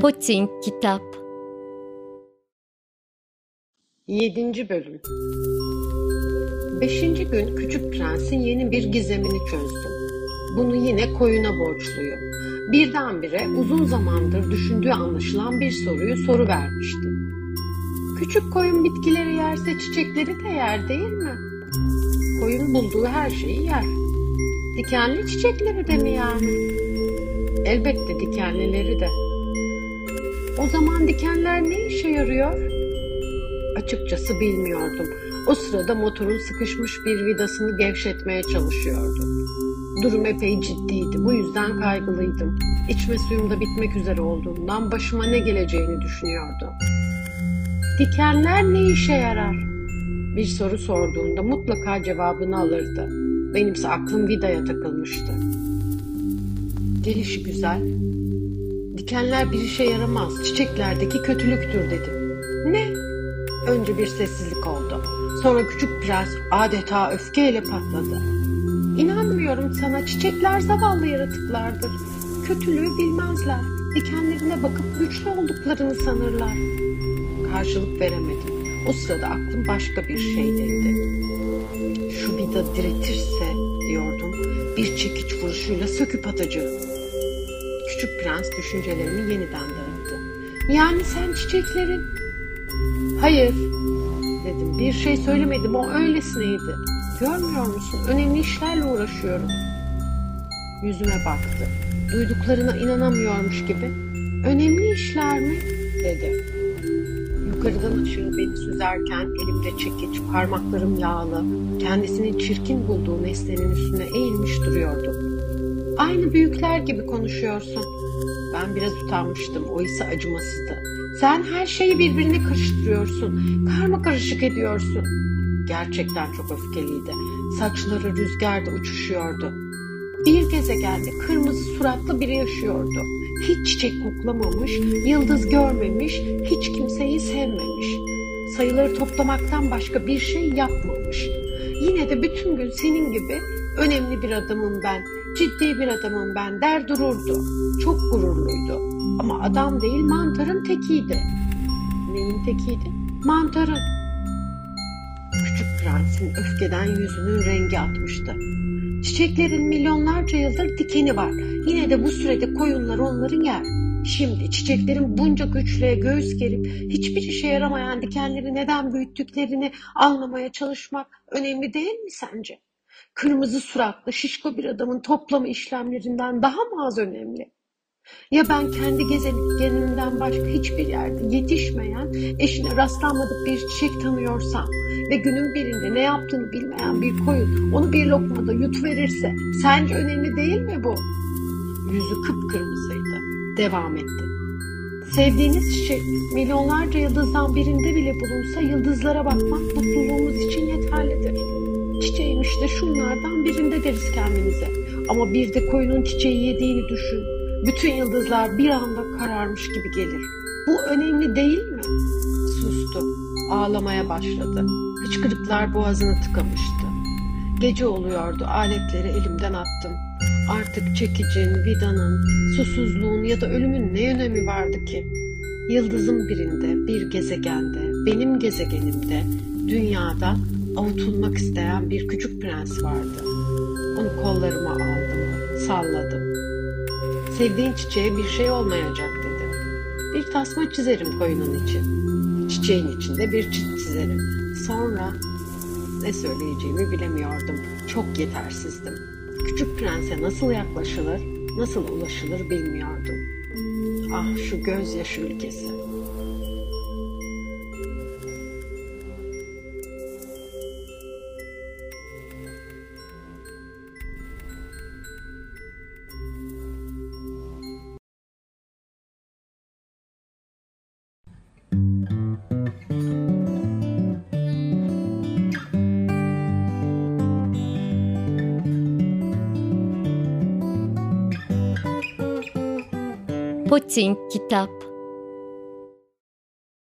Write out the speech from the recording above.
Potink Kitap 7. Bölüm 5. gün Küçük Prens'in yeni bir gizemini çözdüm. Bunu yine koyuna borçluyum. Birdenbire uzun zamandır düşündüğü anlaşılan bir soruyu soru vermişti. Küçük koyun bitkileri yerse çiçekleri de yer değil mi? Koyun bulduğu her şeyi yer. Dikenli çiçekleri de mi yani? Elbette dikenlileri de. O zaman dikenler ne işe yarıyor? Açıkçası bilmiyordum. O sırada motorun sıkışmış bir vidasını gevşetmeye çalışıyordum. Durum epey ciddiydi. Bu yüzden kaygılıydım. İçme suyum da bitmek üzere olduğundan başıma ne geleceğini düşünüyordum. Dikenler ne işe yarar? Bir soru sorduğunda mutlaka cevabını alırdı. Benimse aklım vidaya takılmıştı. Gelişi güzel, Dikenler bir işe yaramaz, çiçeklerdeki kötülüktür dedim. Ne? Önce bir sessizlik oldu. Sonra küçük prens adeta öfkeyle patladı. İnanmıyorum sana, çiçekler zavallı yaratıklardır. Kötülüğü bilmezler. Dikenlerine bakıp güçlü olduklarını sanırlar. Karşılık veremedim. O sırada aklım başka bir şeydeydi. Şu vida diretirse diyordum. Bir çekiç vuruşuyla söküp atacağım. Küçük prens düşüncelerimi yeniden dağıttı. Yani sen çiçeklerin... Hayır dedim. Bir şey söylemedim. O öylesineydi. Görmüyor musun? Önemli işlerle uğraşıyorum. Yüzüme baktı. Duyduklarına inanamıyormuş gibi. Önemli işler mi? dedi. Yukarıdan aşağı beni süzerken elimde çekiç, parmaklarım yağlı, kendisini çirkin bulduğu nesnenin üstüne eğilmiş duruyordum. Aynı büyükler gibi konuşuyorsun. Ben biraz utanmıştım. O ise acımasızdı. Sen her şeyi birbirine karıştırıyorsun. Karma karışık ediyorsun. Gerçekten çok öfkeliydi. Saçları rüzgarda uçuşuyordu. Bir gezegende kırmızı suratlı biri yaşıyordu. Hiç çiçek koklamamış, yıldız görmemiş, hiç kimseyi sevmemiş. Sayıları toplamaktan başka bir şey yapmamış. Yine de bütün gün senin gibi önemli bir adamım ben Ciddi bir adamım ben der dururdu. Çok gururluydu. Ama adam değil mantarın tekiydi. Neyin tekiydi? Mantarın. Küçük prensin öfkeden yüzünün rengi atmıştı. Çiçeklerin milyonlarca yıldır dikeni var. Yine de bu sürede koyunlar onları yer. Şimdi çiçeklerin bunca güçlüğe göğüs gerip hiçbir işe yaramayan dikenleri neden büyüttüklerini anlamaya çalışmak önemli değil mi sence? kırmızı suratlı şişko bir adamın toplamı işlemlerinden daha mı az önemli? Ya ben kendi gezegenimden başka hiçbir yerde yetişmeyen, eşine rastlanmadık bir çiçek tanıyorsam ve günün birinde ne yaptığını bilmeyen bir koyun onu bir lokmada yutuverirse sence önemli değil mi bu? Yüzü kıpkırmızıydı. Devam etti. Sevdiğiniz çiçek milyonlarca yıldızdan birinde bile bulunsa yıldızlara bakmak mutluluğumuz için yeterlidir. Çiçeğim işte şunlardan birinde deriz kendimize. Ama bir de koyunun çiçeği yediğini düşün. Bütün yıldızlar bir anda kararmış gibi gelir. Bu önemli değil mi? Sustu. Ağlamaya başladı. Hıçkırıklar boğazını tıkamıştı. Gece oluyordu. Aletleri elimden attım. Artık çekicin, vidanın, susuzluğun ya da ölümün ne önemi vardı ki? Yıldızın birinde, bir gezegende, benim gezegenimde, dünyada avutulmak isteyen bir küçük prens vardı. Onu kollarıma aldım, salladım. Sevdiğin çiçeğe bir şey olmayacak dedim. Bir tasma çizerim koyunun için. Çiçeğin içinde bir çit çizerim. Sonra ne söyleyeceğimi bilemiyordum. Çok yetersizdim. Küçük prense nasıl yaklaşılır, nasıl ulaşılır bilmiyordum. Ah şu gözyaşı ülkesi. Potink Kitap